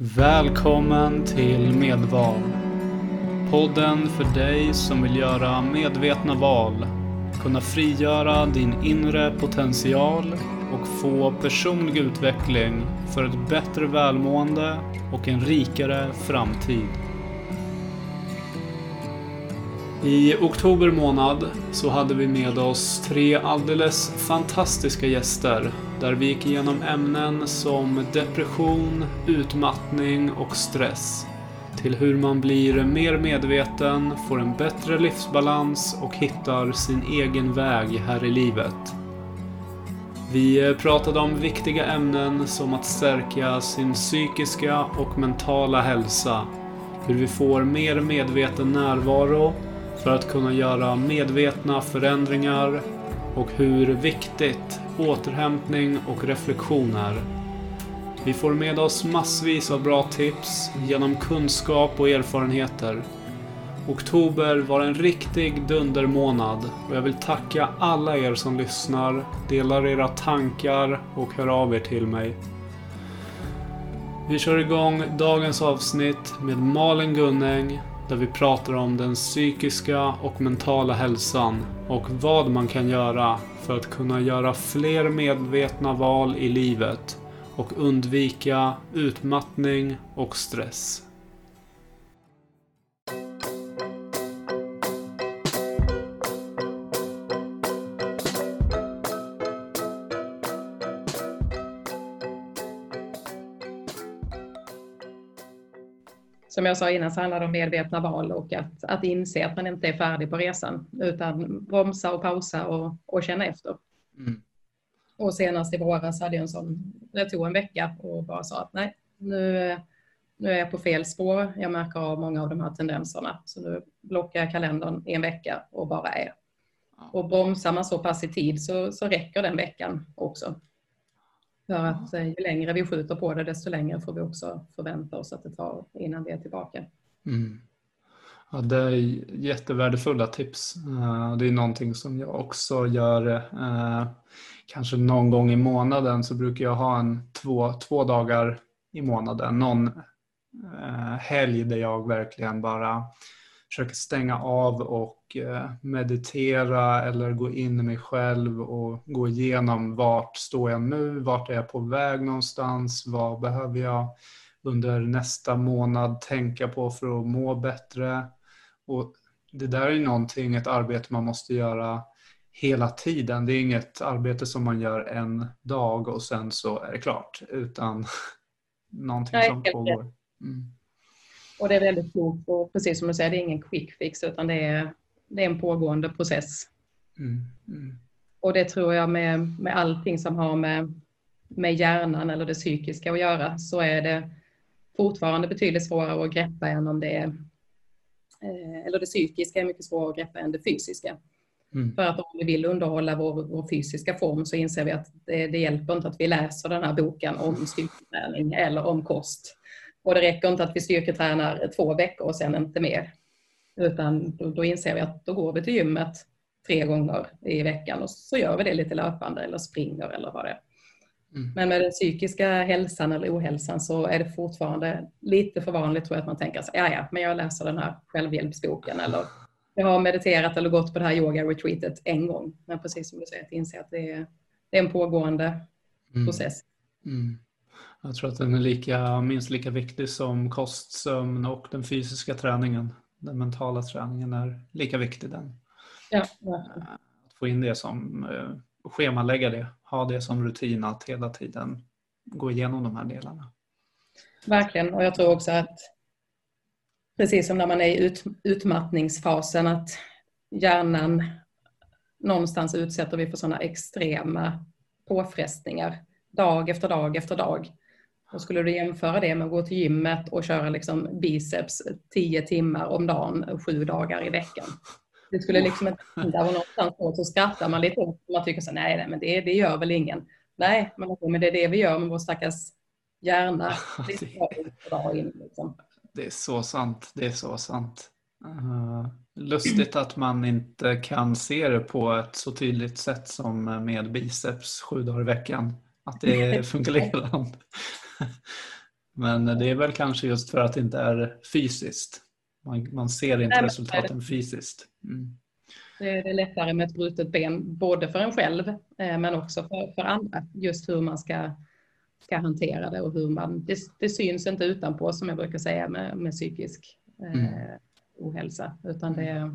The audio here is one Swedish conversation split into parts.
Välkommen till Medval. Podden för dig som vill göra medvetna val, kunna frigöra din inre potential och få personlig utveckling för ett bättre välmående och en rikare framtid. I oktober månad så hade vi med oss tre alldeles fantastiska gäster där vi gick igenom ämnen som depression, utmattning och stress till hur man blir mer medveten, får en bättre livsbalans och hittar sin egen väg här i livet. Vi pratade om viktiga ämnen som att stärka sin psykiska och mentala hälsa, hur vi får mer medveten närvaro för att kunna göra medvetna förändringar och hur viktigt återhämtning och reflektioner. Vi får med oss massvis av bra tips genom kunskap och erfarenheter. Oktober var en riktig dundermånad och jag vill tacka alla er som lyssnar, delar era tankar och hör av er till mig. Vi kör igång dagens avsnitt med Malin Gunnäng där vi pratar om den psykiska och mentala hälsan och vad man kan göra för att kunna göra fler medvetna val i livet och undvika utmattning och stress. Jag sa innan så handlar det om medvetna val och att, att inse att man inte är färdig på resan utan bromsa och pausa och, och känna efter. Mm. Och senast i våras hade jag en sån, det tog en vecka och bara sa att nej, nu, nu är jag på fel spår. Jag märker av många av de här tendenserna. Så nu blockar jag kalendern i en vecka och bara är. Och bromsar man så pass i tid så, så räcker den veckan också. För att eh, ju längre vi skjuter på det, desto längre får vi också förvänta oss att det tar innan vi är tillbaka. Mm. Ja, det är jättevärdefulla tips. Eh, det är någonting som jag också gör. Eh, kanske någon gång i månaden så brukar jag ha en två, två dagar i månaden. Någon helg där jag verkligen bara försöker stänga av och eh, meditera eller gå in i mig själv och gå igenom vart står jag nu, vart är jag på väg någonstans, vad behöver jag under nästa månad tänka på för att må bättre. Och det där är någonting, ett arbete man måste göra hela tiden. Det är inget arbete som man gör en dag och sen så är det klart, utan någonting som pågår. Mm. Och det är väldigt klokt och precis som du säger, det är ingen quick fix utan det är, det är en pågående process. Mm. Mm. Och det tror jag med, med allting som har med, med hjärnan eller det psykiska att göra så är det fortfarande betydligt svårare att greppa än om det är eh, eller det psykiska är mycket svårare att greppa än det fysiska. Mm. För att om vi vill underhålla vår, vår fysiska form så inser vi att det, det hjälper inte att vi läser den här boken om styrketräning eller om kost. Och det räcker inte att vi styrketränar två veckor och sen inte mer. Utan då, då inser vi att då går vi till gymmet tre gånger i veckan och så gör vi det lite löpande eller springer eller vad det är. Mm. Men med den psykiska hälsan eller ohälsan så är det fortfarande lite för vanligt tror jag att man tänker så ja ja, men jag läser den här självhjälpsboken eller jag har mediterat eller gått på det här yoga-retreatet en gång. Men precis som du säger, att inse att det är, det är en pågående mm. process. Mm. Jag tror att den är lika, minst lika viktig som kost, sömn och den fysiska träningen. Den mentala träningen är lika viktig den. Ja, att få in det som, eh, schemalägga det, ha det som rutin att hela tiden gå igenom de här delarna. Verkligen, och jag tror också att precis som när man är i ut, utmattningsfasen att hjärnan någonstans utsätter vi för sådana extrema påfrestningar dag efter dag efter dag. Och skulle du jämföra det med att gå till gymmet och köra liksom biceps tio timmar om dagen, sju dagar i veckan. Det skulle liksom inte hända och någonstans så skrattar man lite åt man tycker så nej, nej men det, det gör väl ingen. Nej, men, det är det vi gör med vår stackars hjärna. Det, in, liksom. det är så sant, det är så sant. Uh, lustigt att man inte kan se det på ett så tydligt sätt som med biceps sju dagar i veckan. Att det funkar likadant. Men det är väl kanske just för att det inte är fysiskt. Man, man ser inte Nej, resultaten fysiskt. Mm. Det är lättare med ett brutet ben, både för en själv eh, men också för, för andra. Just hur man ska, ska hantera det och hur man, det, det syns inte utanpå som jag brukar säga med, med psykisk eh, mm. ohälsa, utan det,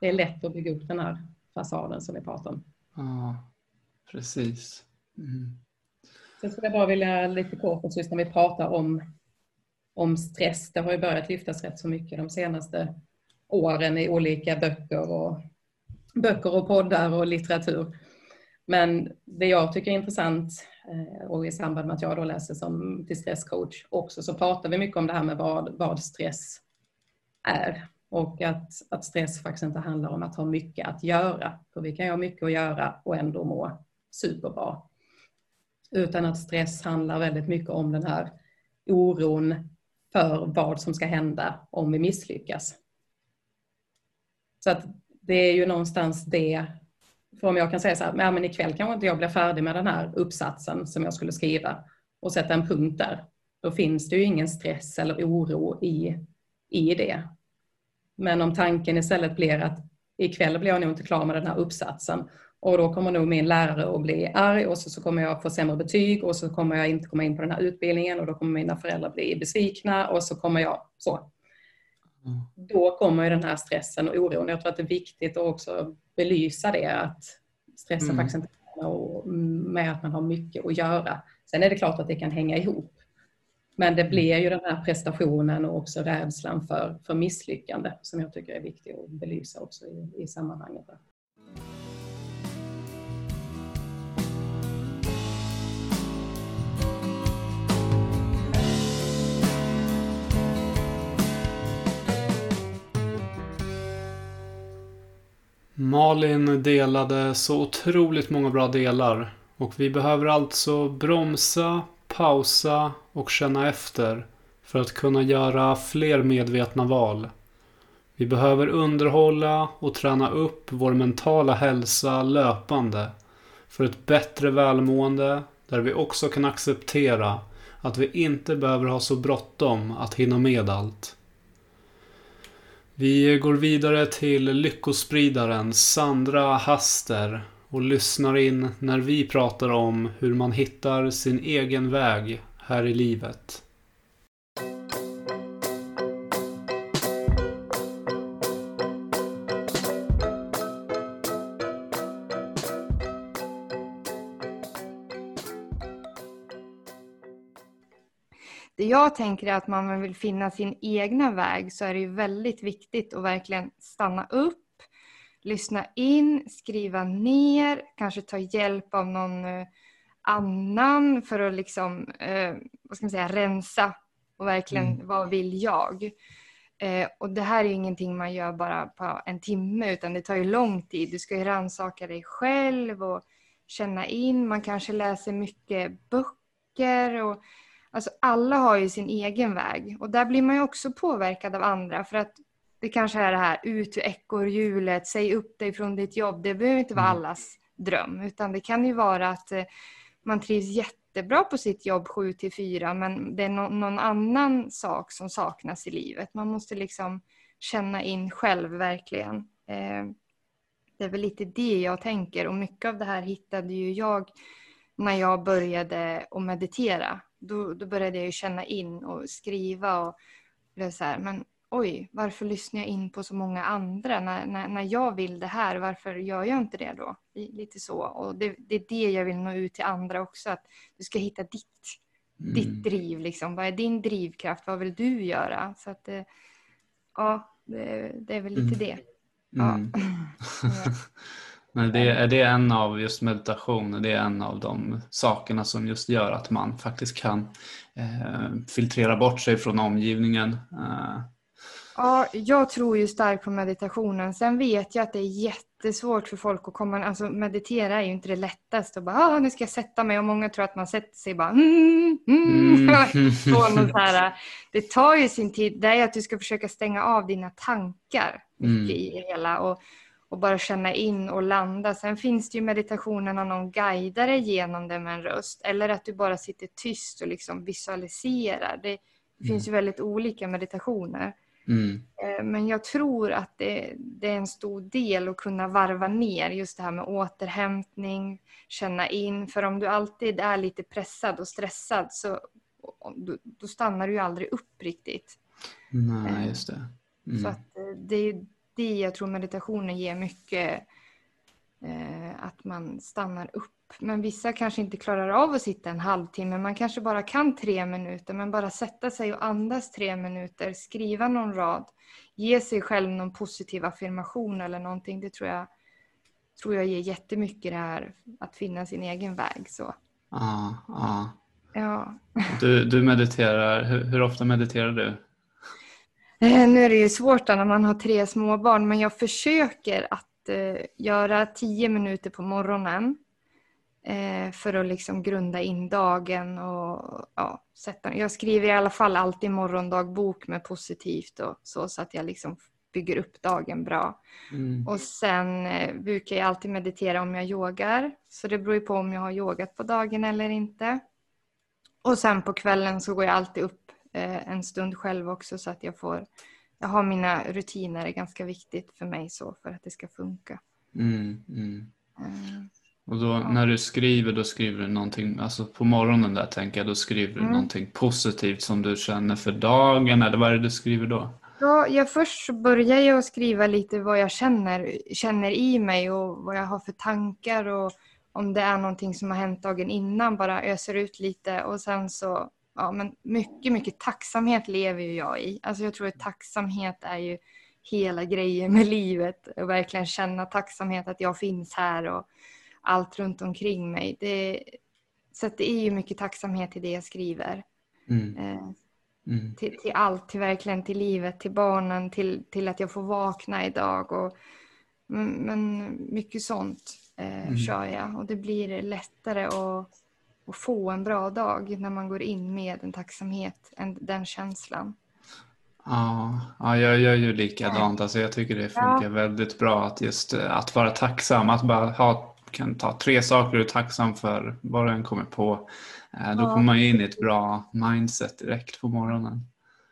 det är lätt att bygga upp den här fasaden som vi pratar om. Ja, precis. Mm. Sen skulle jag bara vilja lite kort, just när vi pratar om, om stress, det har ju börjat lyftas rätt så mycket de senaste åren i olika böcker och, böcker och poddar och litteratur. Men det jag tycker är intressant eh, och i samband med att jag då läser som till stresscoach också så pratar vi mycket om det här med vad, vad stress är. Och att, att stress faktiskt inte handlar om att ha mycket att göra. För vi kan ju ha mycket att göra och ändå må superbra. Utan att stress handlar väldigt mycket om den här oron för vad som ska hända om vi misslyckas. Så att det är ju någonstans det, för om jag kan säga så här, men ikväll kanske inte jag blir färdig med den här uppsatsen som jag skulle skriva och sätta en punkt där. Då finns det ju ingen stress eller oro i, i det. Men om tanken istället blir att ikväll blir jag nog inte klar med den här uppsatsen och då kommer nog min lärare att bli arg och så, så kommer jag få sämre betyg och så kommer jag inte komma in på den här utbildningen och då kommer mina föräldrar bli besvikna och så kommer jag så. Mm. Då kommer ju den här stressen och oron. Jag tror att det är viktigt att också belysa det att stressen mm. faktiskt inte med att man har mycket att göra. Sen är det klart att det kan hänga ihop. Men det blir ju den här prestationen och också rädslan för, för misslyckande som jag tycker är viktig att belysa också i, i sammanhanget. Malin delade så otroligt många bra delar och vi behöver alltså bromsa, pausa och känna efter för att kunna göra fler medvetna val. Vi behöver underhålla och träna upp vår mentala hälsa löpande för ett bättre välmående där vi också kan acceptera att vi inte behöver ha så bråttom att hinna med allt. Vi går vidare till lyckospridaren Sandra Haster och lyssnar in när vi pratar om hur man hittar sin egen väg här i livet. Jag tänker att man vill finna sin egna väg så är det ju väldigt viktigt att verkligen stanna upp, lyssna in, skriva ner, kanske ta hjälp av någon eh, annan för att liksom, eh, vad ska man säga, rensa och verkligen mm. vad vill jag? Eh, och det här är ju ingenting man gör bara på en timme utan det tar ju lång tid. Du ska ju rannsaka dig själv och känna in. Man kanske läser mycket böcker och Alltså alla har ju sin egen väg och där blir man ju också påverkad av andra för att det kanske är det här ut ur ekorrhjulet, säg upp dig från ditt jobb. Det behöver inte vara mm. allas dröm utan det kan ju vara att eh, man trivs jättebra på sitt jobb 7 till 4 men det är no någon annan sak som saknas i livet. Man måste liksom känna in själv verkligen. Eh, det är väl lite det jag tänker och mycket av det här hittade ju jag när jag började att meditera då, då började jag känna in och skriva och blev så här, men oj, varför lyssnar jag in på så många andra? När, när, när jag vill det här, varför gör jag inte det då? Lite så. Och det, det är det jag vill nå ut till andra också, att du ska hitta ditt, mm. ditt driv. Liksom. Vad är din drivkraft? Vad vill du göra? Så att, eh, ja, det, det är väl lite mm. det. Ja. Mm. Men det, är det en av just meditation, det är en av de sakerna som just gör att man faktiskt kan eh, filtrera bort sig från omgivningen. Eh. Ja, jag tror ju starkt på meditationen. Sen vet jag att det är jättesvårt för folk att komma... Alltså meditera är ju inte det lättaste. Bara, ah, nu ska jag sätta mig. Och många tror att man sätter sig bara... Mm, mm. Mm. så här, det tar ju sin tid. Det är att du ska försöka stänga av dina tankar mm. i det hela. Och, och bara känna in och landa. Sen finns det ju meditationer när någon dig genom det med en röst eller att du bara sitter tyst och liksom visualiserar. Det, mm. finns ju väldigt olika meditationer. Mm. Eh, men jag tror att det, det, är en stor del att kunna varva ner just det här med återhämtning, känna in. För om du alltid är lite pressad och stressad så då, då stannar du ju aldrig upp riktigt. Nej, eh, just det. Mm. Så att eh, det är det jag tror meditationen ger mycket. att man stannar upp men vissa kanske inte klarar av att sitta en halvtimme. Man kanske bara kan tre minuter, men bara sätta sig och andas tre minuter, skriva någon rad, ge sig själv någon positiv affirmation eller någonting. Det tror jag, tror jag ger jättemycket det här att finna sin egen väg. Så. Ah, ah. Ja. Du, du mediterar, hur, hur ofta mediterar du? Eh, nu är det ju svårt när man har tre småbarn, men jag försöker att eh, göra tio minuter på morgonen eh, för att liksom grunda in dagen. Och, ja, sätta, jag skriver i alla fall alltid morgondagbok med positivt och så, så att jag liksom bygger upp dagen bra. Mm. Och sen brukar jag alltid meditera om jag yogar. Så det beror ju på om jag har yogat på dagen eller inte. Och sen på kvällen så går jag alltid upp en stund själv också så att jag får jag har mina rutiner, det är ganska viktigt för mig så för att det ska funka. Mm, mm. Eh, och då när du skriver, då skriver du någonting, alltså på morgonen där tänker jag, då skriver du mm. någonting positivt som du känner för dagen eller vad är det du skriver då? Ja, jag först börjar jag skriva lite vad jag känner, känner i mig och vad jag har för tankar och om det är någonting som har hänt dagen innan, bara öser ut lite och sen så, ja men mycket, mycket tacksamhet lever ju jag i. Alltså jag tror att tacksamhet är ju hela grejen med livet och verkligen känna tacksamhet att jag finns här och allt runt omkring mig. Det, så det är ju mycket tacksamhet i det jag skriver. Mm. Eh, mm. Till, till, allt, till verkligen till livet, till barnen, till, till att jag får vakna idag. Och, men, men mycket sånt eh, mm. kör jag och det blir lättare att, att få en bra dag när man går in med en tacksamhet, en, den känslan. Ja, ja, jag gör ju likadant. Alltså jag tycker det funkar ja. väldigt bra att just eh, att vara tacksam, att bara ha kan ta tre saker du är tacksam för, vad du än kommer på. Eh, då kommer man in i ett bra mindset direkt på morgonen.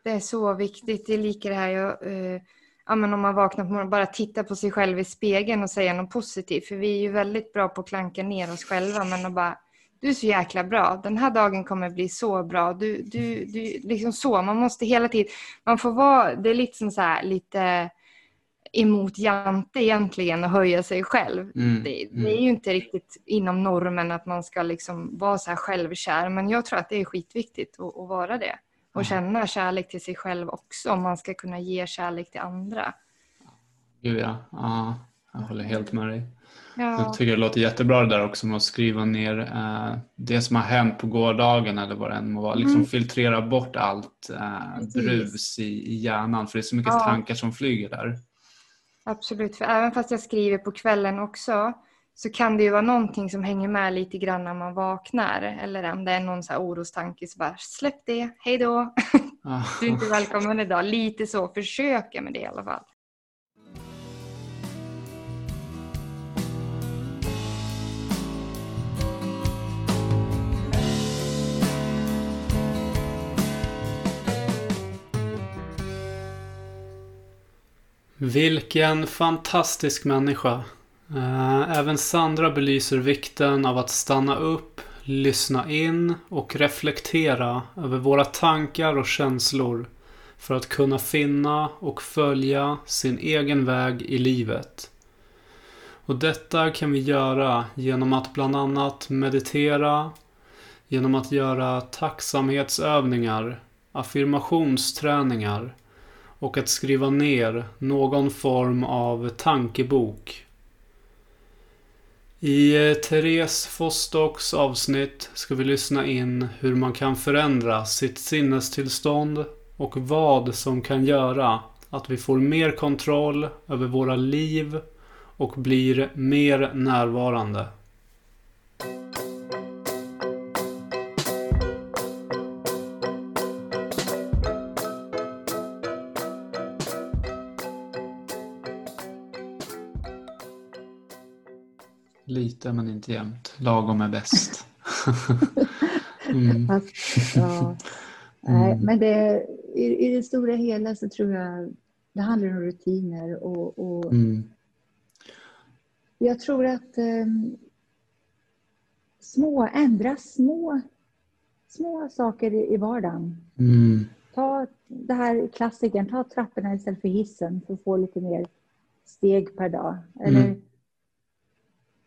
Det är så viktigt. Det är lika det här, jag, eh, ja, men om man vaknar på morgonen, bara titta på sig själv i spegeln och säga något positivt. För vi är ju väldigt bra på att klanka ner oss själva, men att bara du är så jäkla bra. Den här dagen kommer bli så bra. Du, du, du, liksom så. Man måste hela tiden, man får vara, det är lite som så här, lite emot Jante egentligen och höja sig själv. Mm, det, det, är ju inte riktigt inom normen att man ska liksom vara så här självkär men jag tror att det är skitviktigt att, att vara det. Och mm. känna kärlek till sig själv också om man ska kunna ge kärlek till andra. Gud ja, ja jag håller helt med dig. Ja. Jag tycker det låter jättebra det där också med att skriva ner eh, det som har hänt på gårdagen eller vad det än må vara. Liksom mm. filtrera bort allt eh, brus i, i hjärnan för det är så mycket ja. tankar som flyger där. Absolut, för även fast jag skriver på kvällen också så kan det ju vara någonting som hänger med lite grann när man vaknar. Eller om det är någon så här orostanke så bara släpp det, hej då. Du är inte välkommen idag. Lite så, försöka med det i alla fall. Vilken fantastisk människa. Eh, även Sandra belyser vikten av att stanna upp, lyssna in och reflektera över våra tankar och känslor för att kunna finna och följa sin egen väg i livet. Och detta kan vi göra genom att bland annat meditera, genom att göra tacksamhetsövningar, affirmationsträningar och att skriva ner någon form av tankebok. I eh, Therese Fostocks avsnitt ska vi lyssna in hur man kan förändra sitt sinnestillstånd och vad som kan göra att vi får mer kontroll över våra liv och blir mer närvarande. Lite men inte jämt. Lagom är bäst. mm. Fast, ja. Nej, mm. men det, i, i det stora hela så tror jag det handlar om rutiner och, och mm. jag tror att um, små, ändra små, små saker i, i vardagen. Mm. Ta det här klassikern, ta trapporna istället för hissen för att få lite mer steg per dag. Eller mm.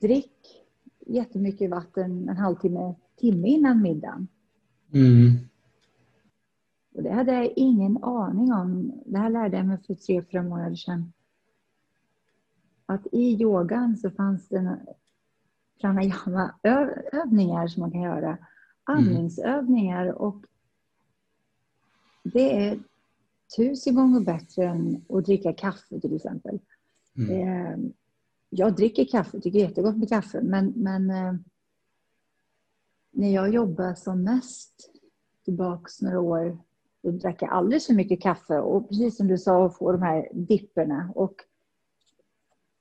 Drick jättemycket vatten en halvtimme, timme innan middagen. Mm. Och det hade jag ingen aning om. Det här lärde jag mig för tre, fyra månader sedan. Att i yogan så fanns det pranayama-övningar som man kan göra. Mm. Andningsövningar och det är tusen gånger bättre än att dricka kaffe till exempel. Mm. Jag dricker kaffe, tycker jättegott med kaffe, men, men eh, när jag jobbade som mest tillbaks några år, då drack jag alldeles för mycket kaffe och precis som du sa, få de här dipperna. Och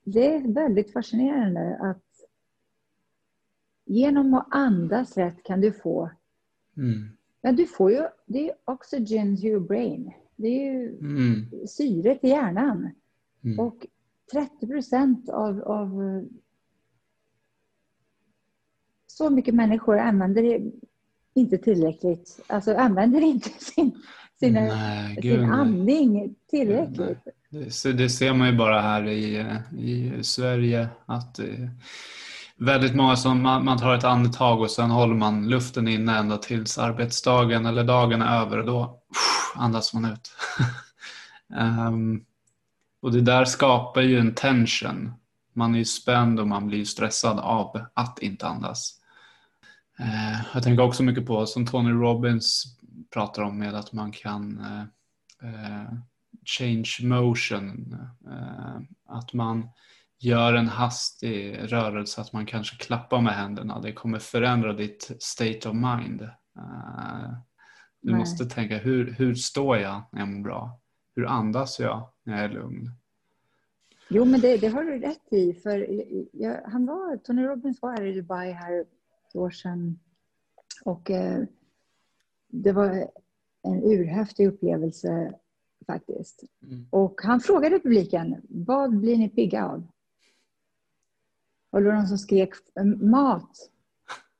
det är väldigt fascinerande att genom att andas rätt kan du få mm. Men du får ju, det är oxygen to your brain. Det är ju mm. syre till hjärnan. Mm. Och 30 procent av, av så mycket människor använder inte tillräckligt. Alltså använder inte sin, sina, Nej, sin andning tillräckligt. Det, det, ser man ju bara här i, i Sverige att eh, väldigt många som man, man, tar ett andetag och sen håller man luften inne ända tills arbetsdagen eller dagen är över och då pff, andas man ut. um, och det där skapar ju en tension. Man är ju spänd och man blir stressad av att inte andas. Uh, jag tänker också mycket på som Tony Robbins pratar om med att man kan uh, uh, change motion. att man gör en hastig rörelse, att man kanske klappar med händerna. Det kommer förändra ditt state of mind. Du Nej. måste tänka, hur, hur står jag när jag mår bra? Hur andas jag när jag är lugn? Jo, men det, det har du rätt i. För jag, han var, Tony Robbins var här i Dubai här ett år sedan. Och eh, det var en urhäftig upplevelse faktiskt. Mm. Och han frågade publiken, vad blir ni pigga av? Och då var någon som skrek mat.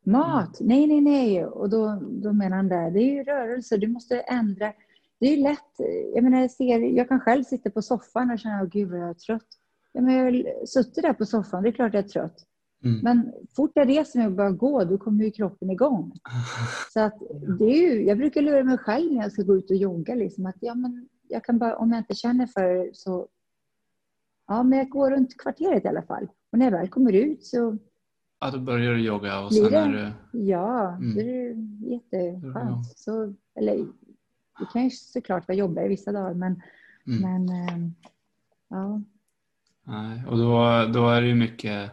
Mat! Mm. Nej, nej, nej. Och då, då menar han där, det är ju rörelse, du måste ändra. Det är lätt. Jag menar, jag, ser, jag kan själv sitta på soffan och känna, oh, gud vad jag är trött. Ja, men jag suttit där på soffan, det är klart jag är trött. Mm. Men fort jag reser mig och börjar gå, då kommer ju kroppen igång. Så att det är ju, jag brukar lura mig själv när jag ska gå ut och jogga. Liksom, att ja, men jag kan bara, om jag inte känner för det så... Ja, men jag går runt kvarteret i alla fall. Och när jag väl kommer ut så... Ja, då börjar du jogga och sen det, är det... Ja, mm. det är jätteskönt. Så, eller, det kan ju såklart vara jobbigare vissa dagar, men, mm. men äh, ja. Nej, och då, då är det ju mycket,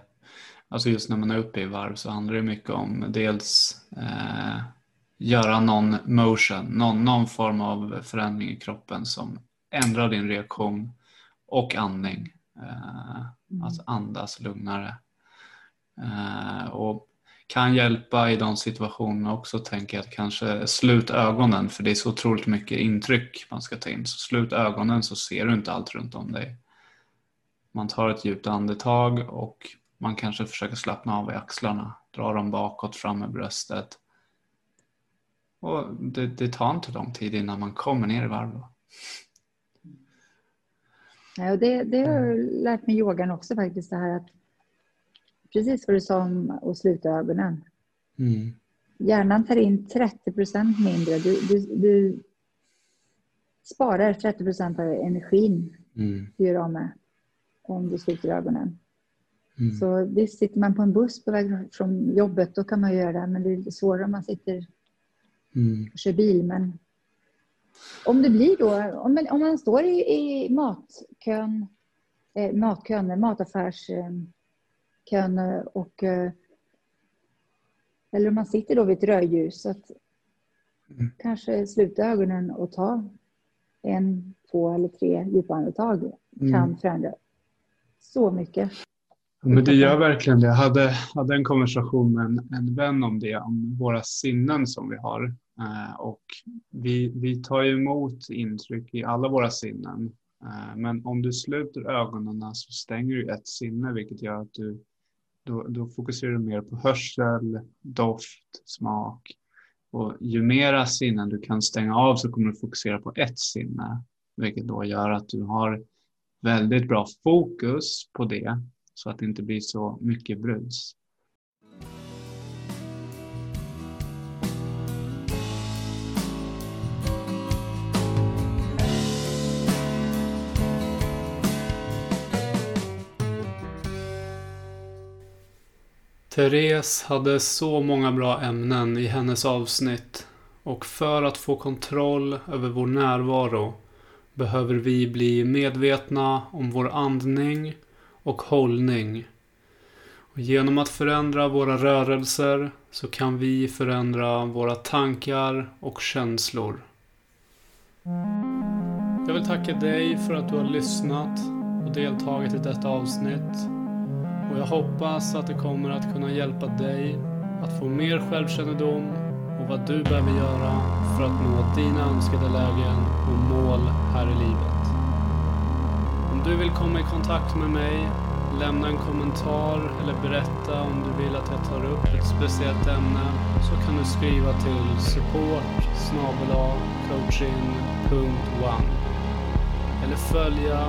alltså just när man är uppe i varv så handlar det mycket om dels eh, göra någon motion, någon, någon form av förändring i kroppen som ändrar din reaktion och andning. Eh, mm. Att andas lugnare. Eh, och kan hjälpa i de situationerna också tänker jag att kanske slut ögonen för det är så otroligt mycket intryck man ska ta in. Så slut ögonen så ser du inte allt runt om dig. Man tar ett djupt andetag och man kanske försöker slappna av i axlarna. Dra dem bakåt, fram med bröstet. Och det, det tar inte lång tid innan man kommer ner i varv. Ja, och det, det har jag lärt mig yogan också faktiskt. Det här att, precis vad du sa om att sluta ögonen. Mm. Hjärnan tar in 30 procent mindre. Du, du, du, sparar 30 procent av energin mm. du gör av med om du sluter ögonen. Mm. Så visst, sitter man på en buss på väg från jobbet då kan man göra det. Men det är svårare om man sitter mm. och kör bil. Men om det blir då, om man, om man står i, i matkön, eh, matkön, mataffärskön och eh, eller om man sitter då vid ett rödljus, att mm. kanske sluta ögonen och ta en, två eller tre djupa andetag kan mm. förändra så mycket. Men det gör verkligen det. Jag hade, hade en konversation med en, en vän om det, om våra sinnen som vi har. Eh, och vi, vi tar emot intryck i alla våra sinnen. Eh, men om du sluter ögonen så stänger du ett sinne, vilket gör att du då, då fokuserar du mer på hörsel, doft, smak. Och ju mera sinnen du kan stänga av så kommer du fokusera på ett sinne, vilket då gör att du har väldigt bra fokus på det så att det inte blir så mycket brus. Therese hade så många bra ämnen i hennes avsnitt och för att få kontroll över vår närvaro behöver vi bli medvetna om vår andning och hållning. Och genom att förändra våra rörelser så kan vi förändra våra tankar och känslor. Jag vill tacka dig för att du har lyssnat och deltagit i detta avsnitt. Och jag hoppas att det kommer att kunna hjälpa dig att få mer självkännedom och vad du behöver göra för att nå dina önskade lägen och mål här i livet. Om du vill komma i kontakt med mig, lämna en kommentar eller berätta om du vill att jag tar upp ett speciellt ämne så kan du skriva till support coaching.one eller följa